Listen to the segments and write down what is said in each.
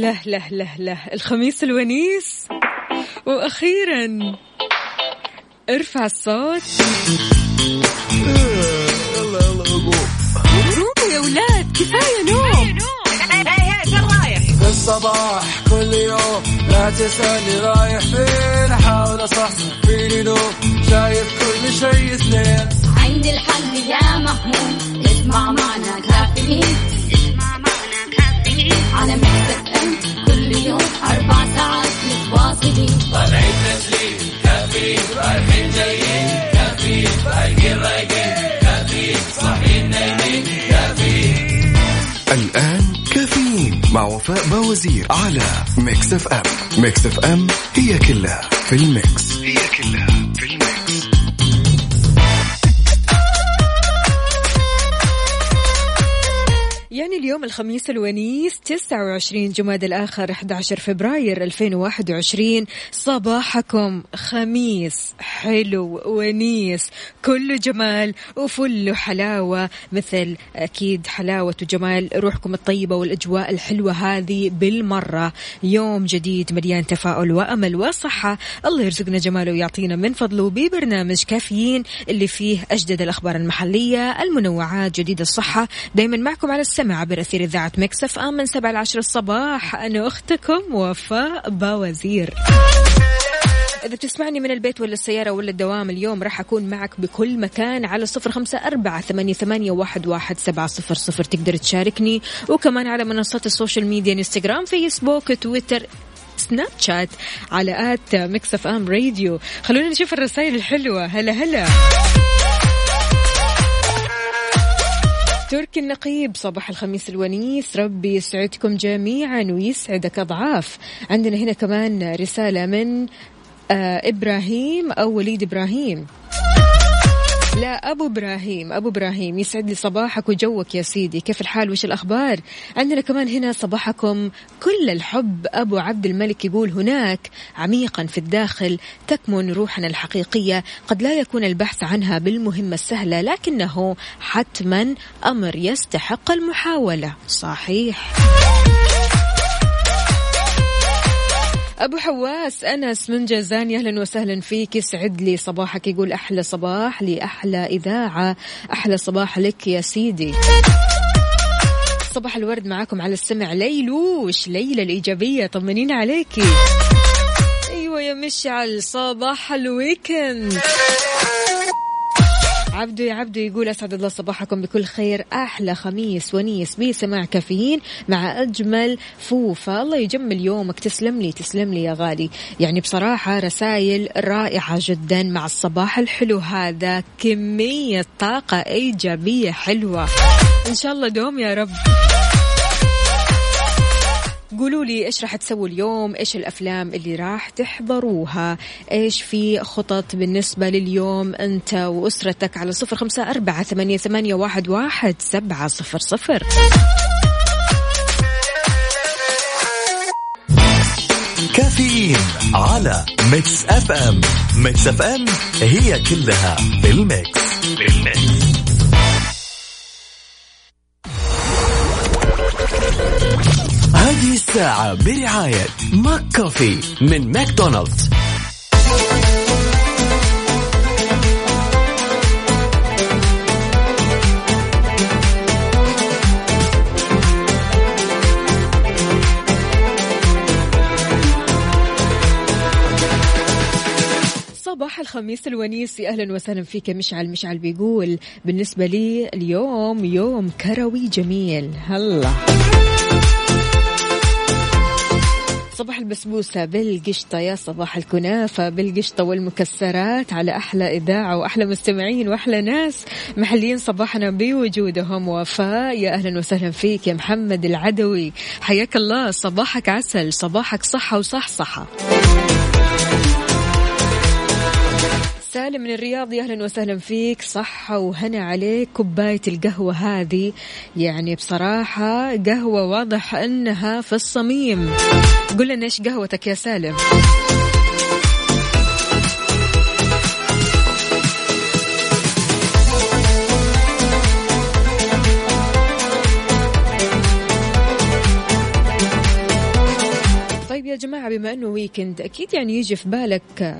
له له له له. الخميس الونيس. وأخيرا ارفع الصوت. يلا يلا قوموا يا ولاد كفاية نوم. في الصباح كل يوم لا تسألني رايح فين. أحاول أصحصح فيني نوم شايف كل شيء سنين عندي الحل يا محمود اسمع معنا كافيين. اسمع معنا كافيين. على Mix FM كل يوم أربع ساعات متواصلين. طالعين تسليم كافيين رايحين جايين كافيين رايقين رايقين كافيين صاحيين نايمين كافيين الآن كافيين مع وفاء باوزير على Mix FM. Mix FM هي كلها في ال mix. هي كلها. اليوم الخميس الونيس 29 جماد الآخر 11 فبراير 2021 صباحكم خميس حلو ونيس. كله جمال وفل حلاوة مثل أكيد حلاوة وجمال روحكم الطيبة والأجواء الحلوة هذه بالمرة. يوم جديد مليان تفاؤل وأمل وصحة. الله يرزقنا جماله ويعطينا من فضله ببرنامج كافيين اللي فيه أجدد الأخبار المحلية المنوعات جديد الصحة. دايما معكم على السمع عبر أثير إذاعة Mix FM من 7 ل 10 الصباح. أنا أختكم وفاء باوزير. إذا بتسمعني من البيت ولا السيارة ولا الدوام اليوم راح أكون معك بكل مكان على صفر خمسة أربعة ثمانية, واحد, واحد سبعة صفر صفر. تقدر تشاركني. وكمان على منصات ال social media إنستغرام فيسبوك تويتر سناب شات على at Mix FM Radio. خلونا نشوف الرسائل الحلوة. هلا هلا. تركي النقيب صباح الخميس الونيس. ربي يسعدكم جميعا ويسعدك أضعاف عندنا هنا كمان رسالة من آه إبراهيم أو وليد إبراهيم. لا أبو إبراهيم. أبو إبراهيم يسعد لي صباحك وجوك يا سيدي. كيف الحال؟ وش الأخبار؟ عندنا كمان هنا صباحكم. كل الحب أبو عبد الملك يقول هناك عميقا في الداخل تكمن روحنا الحقيقية. قد لا يكون البحث عنها بالمهمة السهلة لكنه حتما أمر يستحق المحاولة. صحيح. أبو حواس أنس من جازان أهلا وسهلا فيك. يسعد لي صباحك يقول أحلى صباح لأحلى إذاعة. أحلى صباح لك يا سيدي. صباح الورد معاكم على السمع. ليلوش ليلى الإيجابية؟ طمنين عليكي. أيوة يا مشعل صباح الويكند. عبدو يا عبدو يقول أسعد الله صباحكم بكل خير. أحلى خميس ونيس بسماع كافيين مع أجمل فوفا. الله يجمل يومك. تسلم لي تسلم لي يا غالي. يعني بصراحة رسائل رائعة جدا مع الصباح الحلو. هذا كمية طاقة إيجابية حلوة. إن شاء الله دوم يا رب. قولوا لي إيش راح تسووا اليوم؟ إيش الأفلام اللي راح تحضروها؟ إيش في خطط بالنسبة لليوم؟ أنت وأسرتك على صفر خمسة أربعة ثمانية, ثمانية واحد, واحد سبعة صفر صفر. كافيين على Mix FM. Mix FM هي كلها في ال mix. في ال mix هذه الساعة برعاية ماك كوفي من ماكدونالدز. صباح الخميس الونيسي أهلا وسهلا فيك مشعل. مشعل بيقول بالنسبة لي اليوم يوم كروي جميل. هلا. صباح البسبوسة بالقشطة يا صباح الكنافة بالقشطة والمكسرات على أحلى إذاعة وأحلى مستمعين وأحلى ناس. محليين صباحنا بوجودهم وفاء. يا أهلا وسهلا فيك يا محمد العدوي. حياك الله صباحك عسل صباحك صحة وصحصحة. سالم من الرياض. يا أهلا وسهلا فيك. صحة وهنا عليك. كوباية القهوة هذه. يعني بصراحة قهوة واضح أنها في الصميم. قل لنا إيش قهوتك يا سالم؟ يا جماعة بما أنه ويكند أكيد يعني يجي في بالك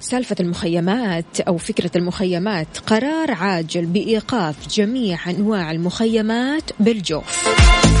سالفة المخيمات أو فكرة المخيمات قرار عاجل بإيقاف جميع أنواع المخيمات بالجوف.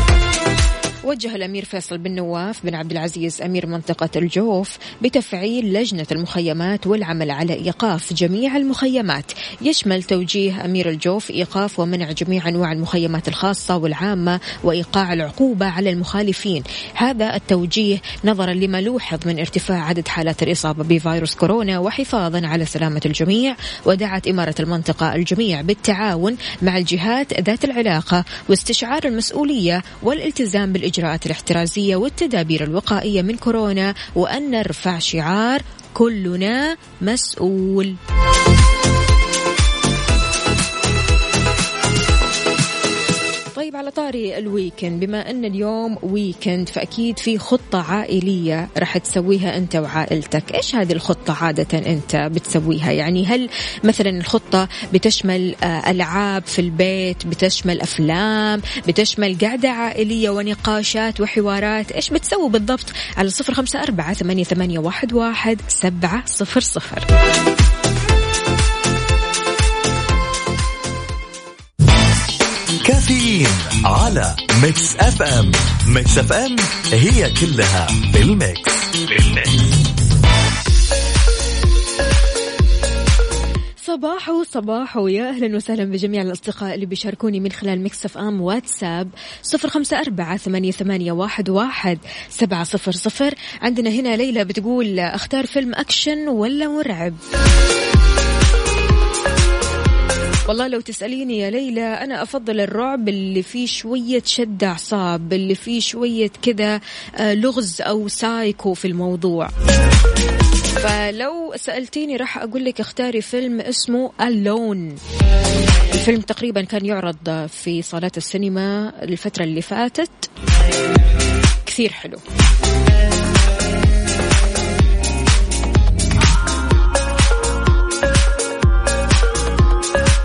وجه الأمير فيصل بن نواف بن عبد العزيز أمير منطقة الجوف بتفعيل لجنة المخيمات والعمل على إيقاف جميع المخيمات. يشمل توجيه أمير الجوف إيقاف ومنع جميع أنواع المخيمات الخاصة والعامة وإيقاع العقوبة على المخالفين. هذا التوجيه نظرا لما لوحظ من ارتفاع عدد حالات الإصابة بفيروس كورونا وحفاظا على سلامة الجميع ودعت إمارة المنطقة الجميع بالتعاون مع الجهات ذات العلاقة واستشعار المسؤولية والالتزام بالإجراءات الإجراءات الاحترازية والتدابير الوقائية من كورونا وأن نرفع شعار كلنا مسؤول. على طاري ال weekend. بما أن اليوم weekend فأكيد في خطة عائلية راح تسويها أنت وعائلتك. إيش هذه الخطة عادة أنت بتسويها؟ يعني هل مثلا الخطة بتشمل آه، ألعاب في البيت بتشمل أفلام بتشمل قعده عائلية ونقاشات وحوارات؟ إيش بتسوي بالضبط؟ على صفر خمسة أربعة ثمانية, واحد, واحد سبعة صفر صفر. كافيين على Mix FM Mix FM هي كلها بال mix بال mix صباح صباح ويا أهلا وسهلا بجميع الأصدقاء اللي بيشاركوني من خلال Mix FM واتساب صفر خمسة أربعة ثمانية, ثمانية واحد, واحد سبعة صفر صفر. عندنا هنا ليلى بتقول أختار فيلم أكشن ولا مرعب؟ والله لو تسأليني يا ليلى أنا أفضل الرعب اللي فيه شوية شد أعصاب اللي فيه شوية كذا آه، لغز أو سايكو في الموضوع. فلو سألتيني راح أقول لك اختاري فيلم اسمه اللون الفيلم تقريبا كان يعرض في صالات السينما الفترة اللي فاتت. كثير حلو.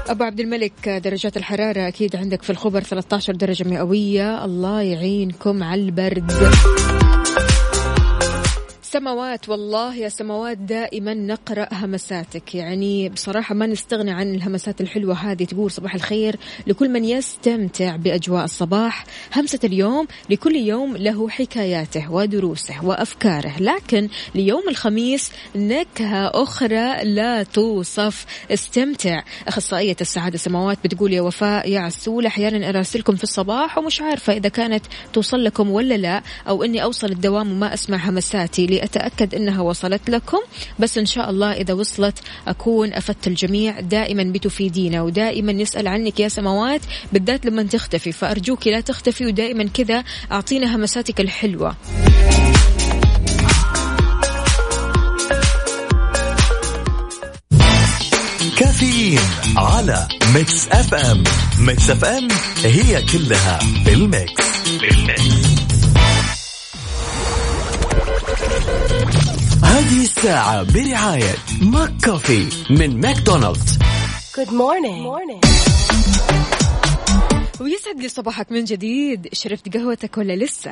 أبو عبد الملك درجات الحرارة أكيد عندك في الخبر 13 درجة مئوية. الله يعينكم على البرد. سماوات والله يا سماوات دائما نقرأ همساتك. يعني بصراحة ما نستغني عن الهمسات الحلوة هذه تقول صباح الخير لكل من يستمتع بأجواء الصباح. همسة اليوم لكل يوم له حكاياته ودروسه وأفكاره لكن ليوم الخميس نكهة أخرى لا توصف. استمتع. أخصائية السعادة سماوات بتقول يا وفاء يا عسول أحيانا أراسلكم في الصباح ومش عارفة إذا كانت توصل لكم ولا لا أو إني أوصل الدوام وما أسمع همساتي. أتأكد أنها وصلت لكم. بس إن شاء الله إذا وصلت أكون أفدت الجميع. دائما بتفيدينا ودائما نسأل عنك يا سماوات. بالذات لما تختفي. فأرجوك لا تختفي ودائما كذا أعطينا همساتك الحلوة. كافيين على Mix FM. Mix FM هي كلها بال mix بال mix هذه الساعة برعاية McCafé من ماكدونالدز Good morning. Good morning. ويسعد لي صباحك من جديد شربت قهوتك ولا لسه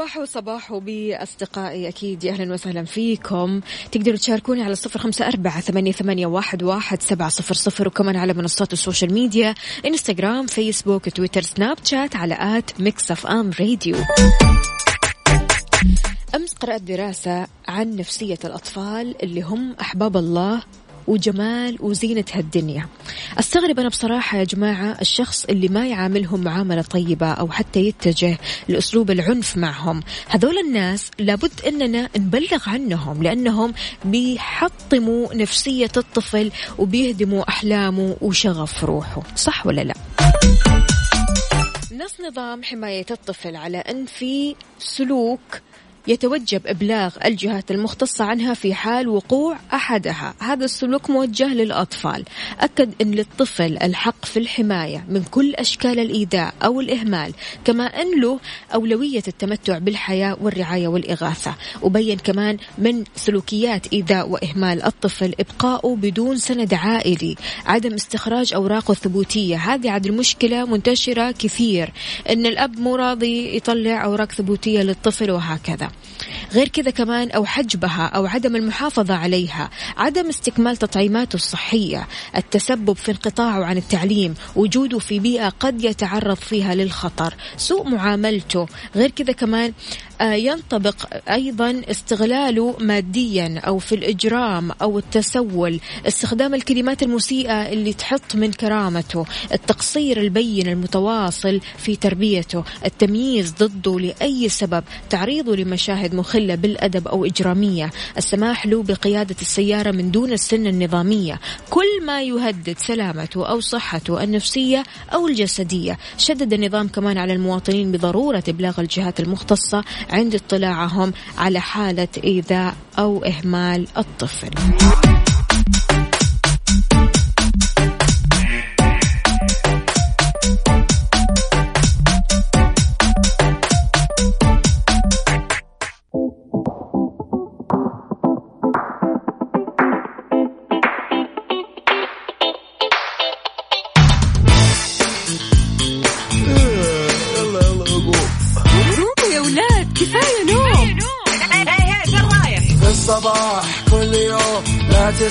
صباح صباح بأصدقائي أكيد. أهلا وسهلا فيكم. تقدروا تشاركوني على صفر خمسة أربعة ثمانية, ثمانية واحد, واحد سبعة صفر صفر وكمان على منصات ال social media إنستغرام فيسبوك تويتر سناب شات على at Mix FM Radio. أمس قرأت دراسة عن نفسية الأطفال اللي هم أحباب الله وجمال وزينة هالدنيا. أستغرب أنا بصراحة يا جماعة الشخص اللي ما يعاملهم معاملة طيبة أو حتى يتجه لأسلوب العنف معهم. هذول الناس لابد أننا نبلغ عنهم لأنهم بيحطموا نفسية الطفل وبيهدموا أحلامه وشغف روحه. صح ولا لا؟ نص نظام حماية الطفل على أن في سلوك يتوجب إبلاغ الجهات المختصة عنها في حال وقوع أحدها. هذا السلوك موجه للأطفال. أكد أن للطفل الحق في الحماية من كل أشكال الإيذاء أو الإهمال كما أن له أولوية التمتع بالحياة والرعاية والإغاثة. وبين كمان من سلوكيات إيذاء وإهمال الطفل إبقاؤه بدون سند عائلي. عدم استخراج أوراقه الثبوتية هذه عاد المشكلة منتشرة كثير. أن الأب مو راضي يطلع أوراق ثبوتية للطفل وهكذا. غير كذا كمان أو حجبها أو عدم المحافظة عليها عدم استكمال تطعيماته الصحية التسبب في انقطاعه عن التعليم وجوده في بيئة قد يتعرض فيها للخطر سوء معاملته غير كذا كمان ينطبق أيضا استغلاله ماديا أو في الإجرام أو التسول. استخدام الكلمات المسيئة اللي تحط من كرامته. التقصير البين المتواصل في تربيته. التمييز ضده لأي سبب. تعريضه لمشاهد مخلة بالأدب أو إجرامية. السماح له بقيادة السيارة من دون السن النظامية. كل ما يهدد سلامته أو صحته النفسية أو الجسدية. شدد النظام كمان على المواطنين بضرورة إبلاغ الجهات المختصة عند اطلاعهم على حالة إيذاء أو إهمال الطفل.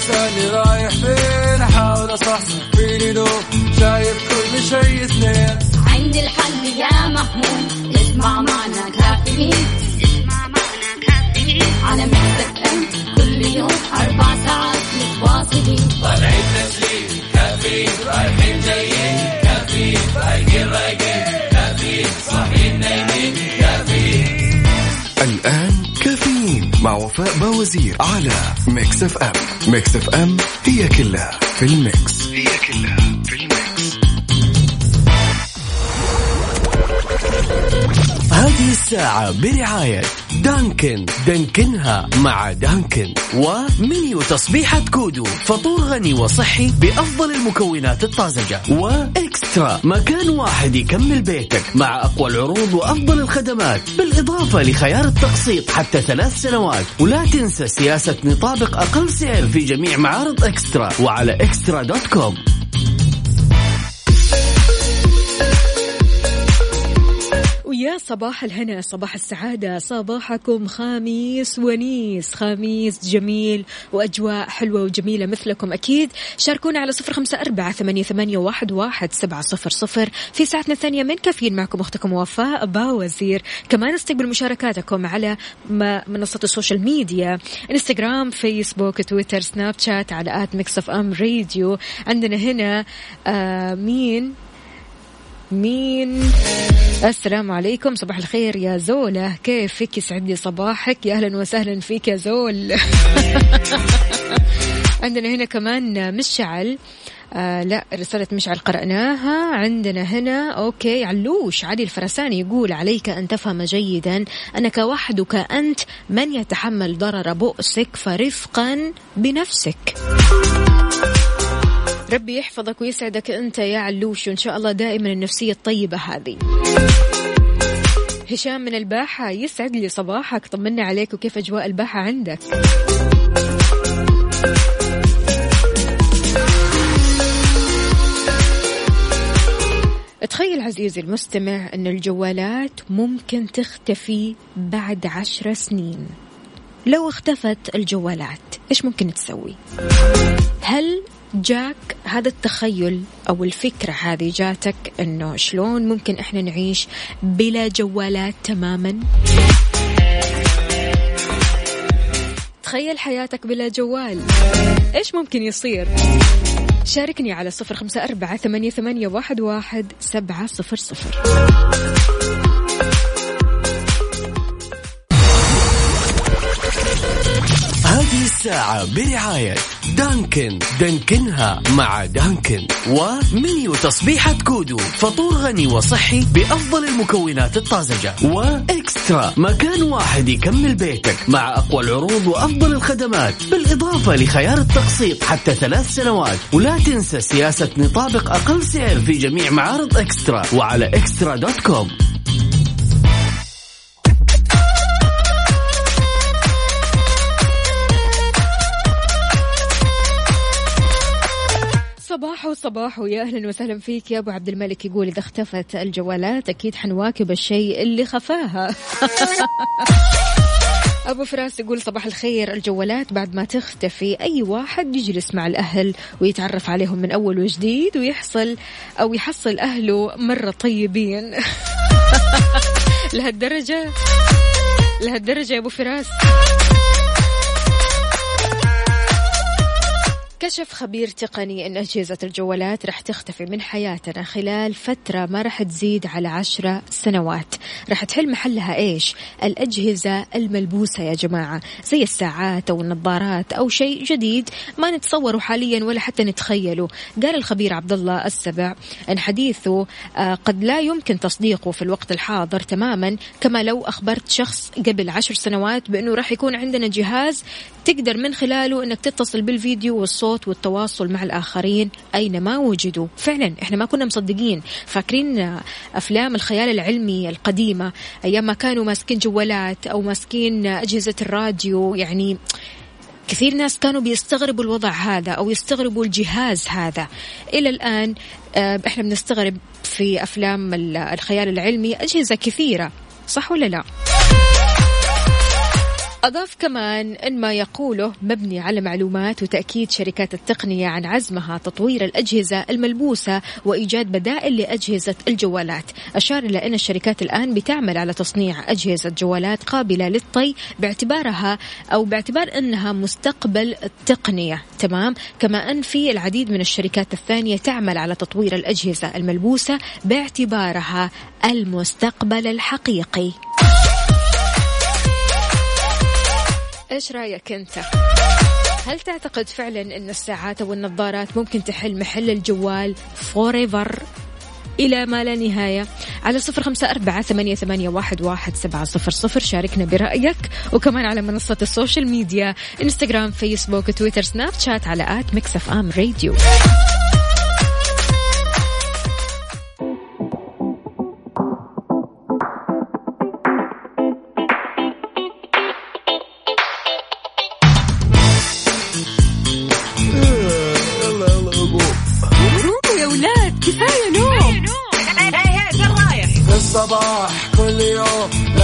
تسألني رايح فين؟ أحاول أصحصح فيني لو شايف كل شيء اثنين. عندي الحل يا محمود. اسمع معنا كافيين. اسمع معنا كافيين. على مكتب ام كل يوم أربع ساعات متواصلين. طالعين تسليم. كافيين رايحين جايين. كافيين مع وفاء باوزير على Mix FM Mix FM هي كلها في ال mix. هي كلها في ال mix. هذه الساعة برعاية دانكن. دانكنها مع دانكن. ومنيو تصبيحة كودو. فطور غني وصحي بأفضل المكونات الطازجة. وإكسترا مكان واحد يكمل بيتك مع أقوى العروض وأفضل الخدمات بالإضافة لخيار التقسيط حتى ثلاث سنوات. ولا تنسى سياسة نطابق أقل سعر في جميع معارض إكسترا وعلى إكسترا dot com. صباح الهنا صباح السعادة صباحكم خميس ونيس خميس جميل وأجواء حلوة وجميلة مثلكم أكيد. شاركونا على صفر خمسة أربعة ثمانية, واحد, واحد سبعة صفر صفر. في ساعتنا الثانية من كافيين معكم أختكم وفاء باوزير. كمان استقبل مشاركاتكم على منصة ال social media إنستغرام فيسبوك تويتر سناب شات على at Mix FM Radio. عندنا هنا آه مين؟ مين؟ السلام عليكم. صباح الخير يا زولة كيفك؟ يسعد لي صباحك. يا أهلا وسهلا فيك يا زول. عندنا هنا كمان مشعل. آه لا رسالة مشعل قرأناها. عندنا هنا أوكي علوش علي الفرساني يقول عليك أن تفهم جيدا أنك وحدك أنت من يتحمل ضرر بؤسك فرفقا بنفسك. ربي يحفظك ويسعدك أنت يا علوش. وإن شاء الله دائما النفسية الطيبة هذه. هشام من الباحة يسعد لي صباحك. طمنا عليك وكيف أجواء الباحة عندك؟ تخيل عزيزي المستمع أن الجوالات ممكن تختفي بعد عشر سنين. لو اختفت الجوالات إيش ممكن تسوي؟ هل جاك هذا التخيل أو الفكرة هذه جاتك إنه شلون ممكن إحنا نعيش بلا جوالات تماما؟ تخيل حياتك بلا جوال. إيش ممكن يصير؟ شاركني على صفر خمسة أربعة ثمانية, ثمانية واحد, واحد سبعة صفر صفر. هذه الساعة برعاية دانكن. دانكنها مع دانكن. ومنيو تصبيحة كودو. فطور غني وصحي بأفضل المكونات الطازجة. وإكسترا. مكان واحد يكمل بيتك مع أقوى العروض وأفضل الخدمات. بالإضافة لخيار التقسيط حتى ثلاث سنوات. ولا تنسى سياسة نطابق أقل سعر في جميع معارض إكسترا. وعلى إكسترا dot com. صباح وصباح ويا أهلا وسهلا فيك. يا أبو عبد الملك يقول إذا اختفت الجوالات أكيد حنواكب الشيء اللي خفاها. أبو فراس يقول صباح الخير. الجوالات بعد ما تختفي أي واحد يجلس مع الأهل ويتعرف عليهم من أول وجديد ويحصل أو يحصل أهله مرة طيبين. لهالدرجة لهالدرجة يا أبو فراس. كشف خبير تقني أن أجهزة الجوالات رح تختفي من حياتنا خلال فترة ما رح تزيد على عشرة سنوات. رح تحل محلها إيش؟ الأجهزة الملبوسة يا جماعة زي الساعات أو النظارات أو شيء جديد ما نتصوره حاليا ولا حتى نتخيله. قال الخبير عبد الله السبع أن حديثه آه، قد لا يمكن تصديقه في الوقت الحاضر تماما كما لو أخبرت شخص قبل عشر سنوات بأنه راح يكون عندنا جهاز تقدر من خلاله أنك تتصل بالفيديو والصوت الصوت والتواصل مع الآخرين أينما وجدوا. فعلا إحنا ما كنا مصدقين. فاكرين أفلام الخيال العلمي القديمة أيام ما كانوا ماسكين جوالات أو ماسكين أجهزة الراديو. يعني كثير ناس كانوا بيستغربوا الوضع هذا أو يستغربوا الجهاز هذا. إلى الآن آه، إحنا بنستغرب في أفلام الخيال العلمي أجهزة كثيرة صح ولا لا؟ أضاف كمان أن ما يقوله مبني على معلومات وتأكيد شركات التقنية عن عزمها تطوير الأجهزة الملبوسة وإيجاد بدائل لأجهزة الجوالات. أشار إلى أن الشركات الآن بتعمل على تصنيع أجهزة جوالات قابلة للطي باعتبارها أو باعتبار أنها مستقبل التقنية تمام؟ كما أن في العديد من الشركات الثانية تعمل على تطوير الأجهزة الملبوسة باعتبارها المستقبل الحقيقي. إيش رأيك أنت؟ هل تعتقد فعلا إن الساعات أو النظارات ممكن تحل محل الجوال forever إلى ما لا نهاية على صفر خمسة أربعة ثمانية, ثمانية واحد, واحد سبعة صفر صفر. شاركنا برأيك وكمان على منصة ال social media إنستغرام فيسبوك تويتر سناب شات على at Mix FM Radio.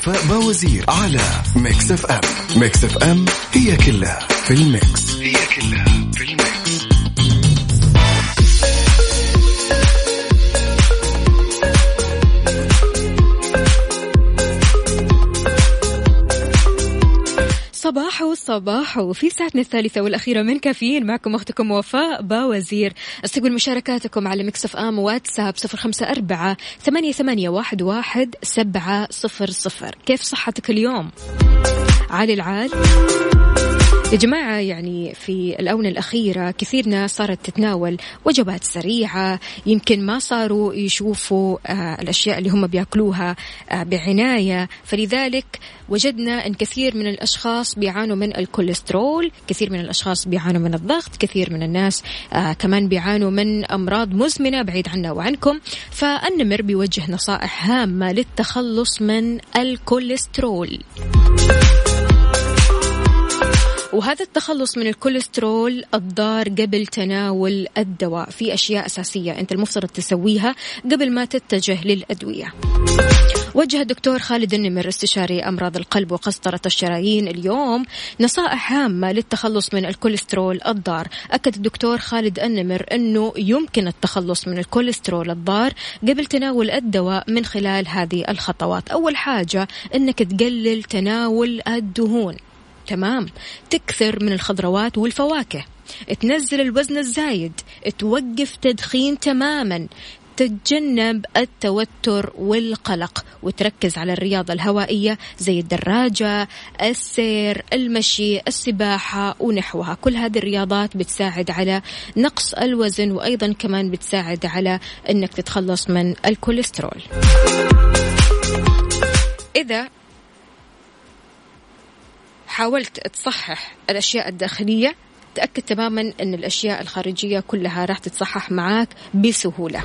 وفاء باوزير على Mix FM. Mix FM هي كلها في ال mix. هي كلها في ال mix. صباح وفي ساعتنا الثالثة والأخيرة من كافيين. معكم أختكم وفاء باوزير. استقبل مشاركاتكم على Mix FM واتساب صفر خمسة أربعة ثمانية, ثمانية واحد, واحد سبعة صفر صفر. كيف صحتك اليوم؟ عالي العال. يا جماعة يعني في الآونة الأخيرة كثير ناس صارت تتناول وجبات سريعة يمكن ما صاروا يشوفوا آه الأشياء اللي هم بيأكلوها آه بعناية. فلذلك وجدنا أن كثير من الأشخاص بيعانوا من الكوليسترول كثير من الأشخاص بيعانوا من الضغط كثير من الناس آه كمان بيعانوا من أمراض مزمنة بعيد عنا وعنكم. فالنمر بيوجه نصائح هامة للتخلص من الكوليسترول. وهذا التخلص من الكوليسترول الضار قبل تناول الدواء في أشياء أساسية أنت المفترض تسويها قبل ما تتجه للأدوية. وجه الدكتور خالد النمر استشاري أمراض القلب وقسطرة الشرايين اليوم نصائح هامة للتخلص من الكوليسترول الضار. أكد الدكتور خالد النمر أنه يمكن التخلص من الكوليسترول الضار قبل تناول الدواء من خلال هذه الخطوات. أول حاجة أنك تقلل تناول الدهون. تمام. تكثر من الخضروات والفواكه. تنزل الوزن الزايد. توقف تدخين تماما. تتجنب التوتر والقلق. وتركز على الرياضة الهوائية زي الدراجة السير المشي السباحة ونحوها. كل هذه الرياضات بتساعد على نقص الوزن وأيضا كمان بتساعد على أنك تتخلص من الكوليسترول. إذا حاولت تصحح الأشياء الداخلية تأكد تماما أن الأشياء الخارجية كلها راح تتصحح معاك بسهولة.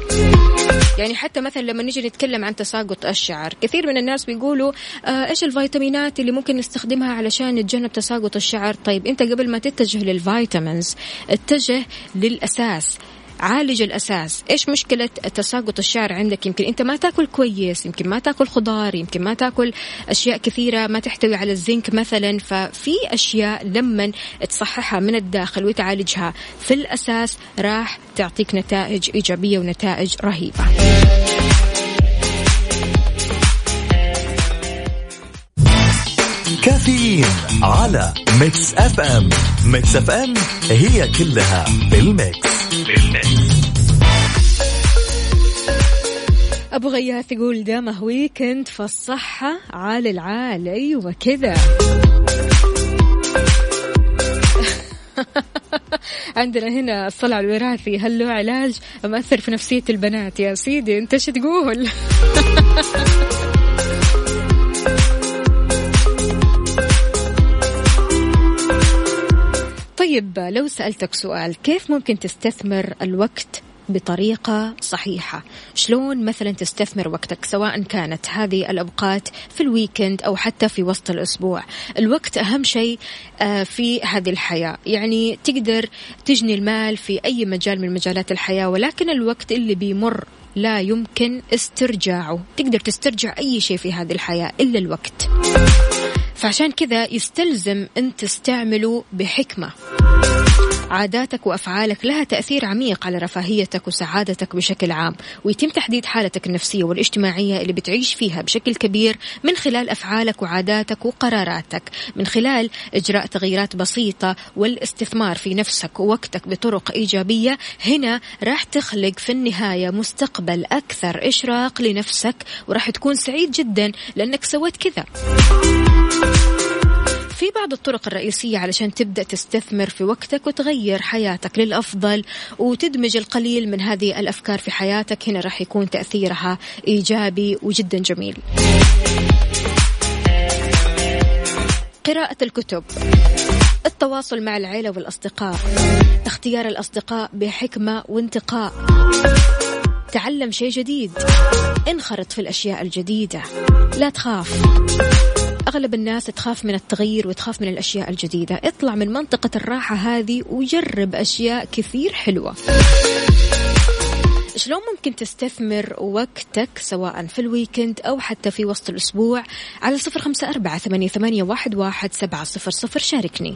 يعني حتى مثلا لما نيجي نتكلم عن تساقط الشعر كثير من الناس بيقولوا آه إيش الفيتامينات اللي ممكن نستخدمها علشان نتجنب تساقط الشعر؟ طيب انت قبل ما تتجه لل vitamins؟ اتجه للأساس. عالج الأساس. إيش مشكلة تساقط الشعر عندك؟ يمكن أنت ما تأكل كويس يمكن ما تأكل خضار يمكن ما تأكل أشياء كثيرة ما تحتوي على الزنك مثلا. ففي أشياء لما تصححها من الداخل وتعالجها في الأساس راح تعطيك نتائج إيجابية ونتائج رهيبة. كافيين على Mix FM. Mix FM هي كلها بال mix. بال mix. أبو غياث يقول دامه weekend فالصحة عال العال أيوة كذا عندنا هنا الصلع الوراثي هل له علاج مأثر في نفسية البنات. يا سيدي أنت إيش تقول؟ طيب لو سألتك سؤال كيف ممكن تستثمر الوقت بطريقة صحيحة؟ شلون مثلا تستثمر وقتك سواء كانت هذه الأوقات في الويكند أو حتى في وسط الأسبوع؟ الوقت أهم شيء آه، في هذه الحياة. يعني تقدر تجني المال في أي مجال من مجالات الحياة ولكن الوقت اللي بيمر لا يمكن استرجاعه. تقدر تسترجع أي شيء في هذه الحياة إلا الوقت. فعشان كذا يستلزم أن تستعمله بحكمة. عاداتك وأفعالك لها تأثير عميق على رفاهيتك وسعادتك بشكل عام ويتم تحديد حالتك النفسية والاجتماعية اللي بتعيش فيها بشكل كبير من خلال أفعالك وعاداتك وقراراتك من خلال إجراء تغييرات بسيطة والاستثمار في نفسك ووقتك بطرق إيجابية هنا راح تخلق في النهاية مستقبل أكثر إشراق لنفسك وراح تكون سعيد جدا لأنك سويت كذا. في بعض الطرق الرئيسية علشان تبدأ تستثمر في وقتك وتغير حياتك للأفضل وتدمج القليل من هذه الأفكار في حياتك. هنا راح يكون تأثيرها إيجابي وجدا جميل. قراءة الكتب التواصل مع العيلة والأصدقاء اختيار الأصدقاء بحكمة وانتقاء. تعلم شيء جديد انخرط في الأشياء الجديدة لا تخاف. أغلب الناس تخاف من التغيير وتخاف من الأشياء الجديدة. اطلع من منطقة الراحة هذه وجرب أشياء كثير حلوة. شلون ممكن تستثمر وقتك سواء في الويكند أو حتى في وسط الأسبوع؟ على صفر خمسة أربعة ثمانية, واحد سبعة صفر صفر. شاركني.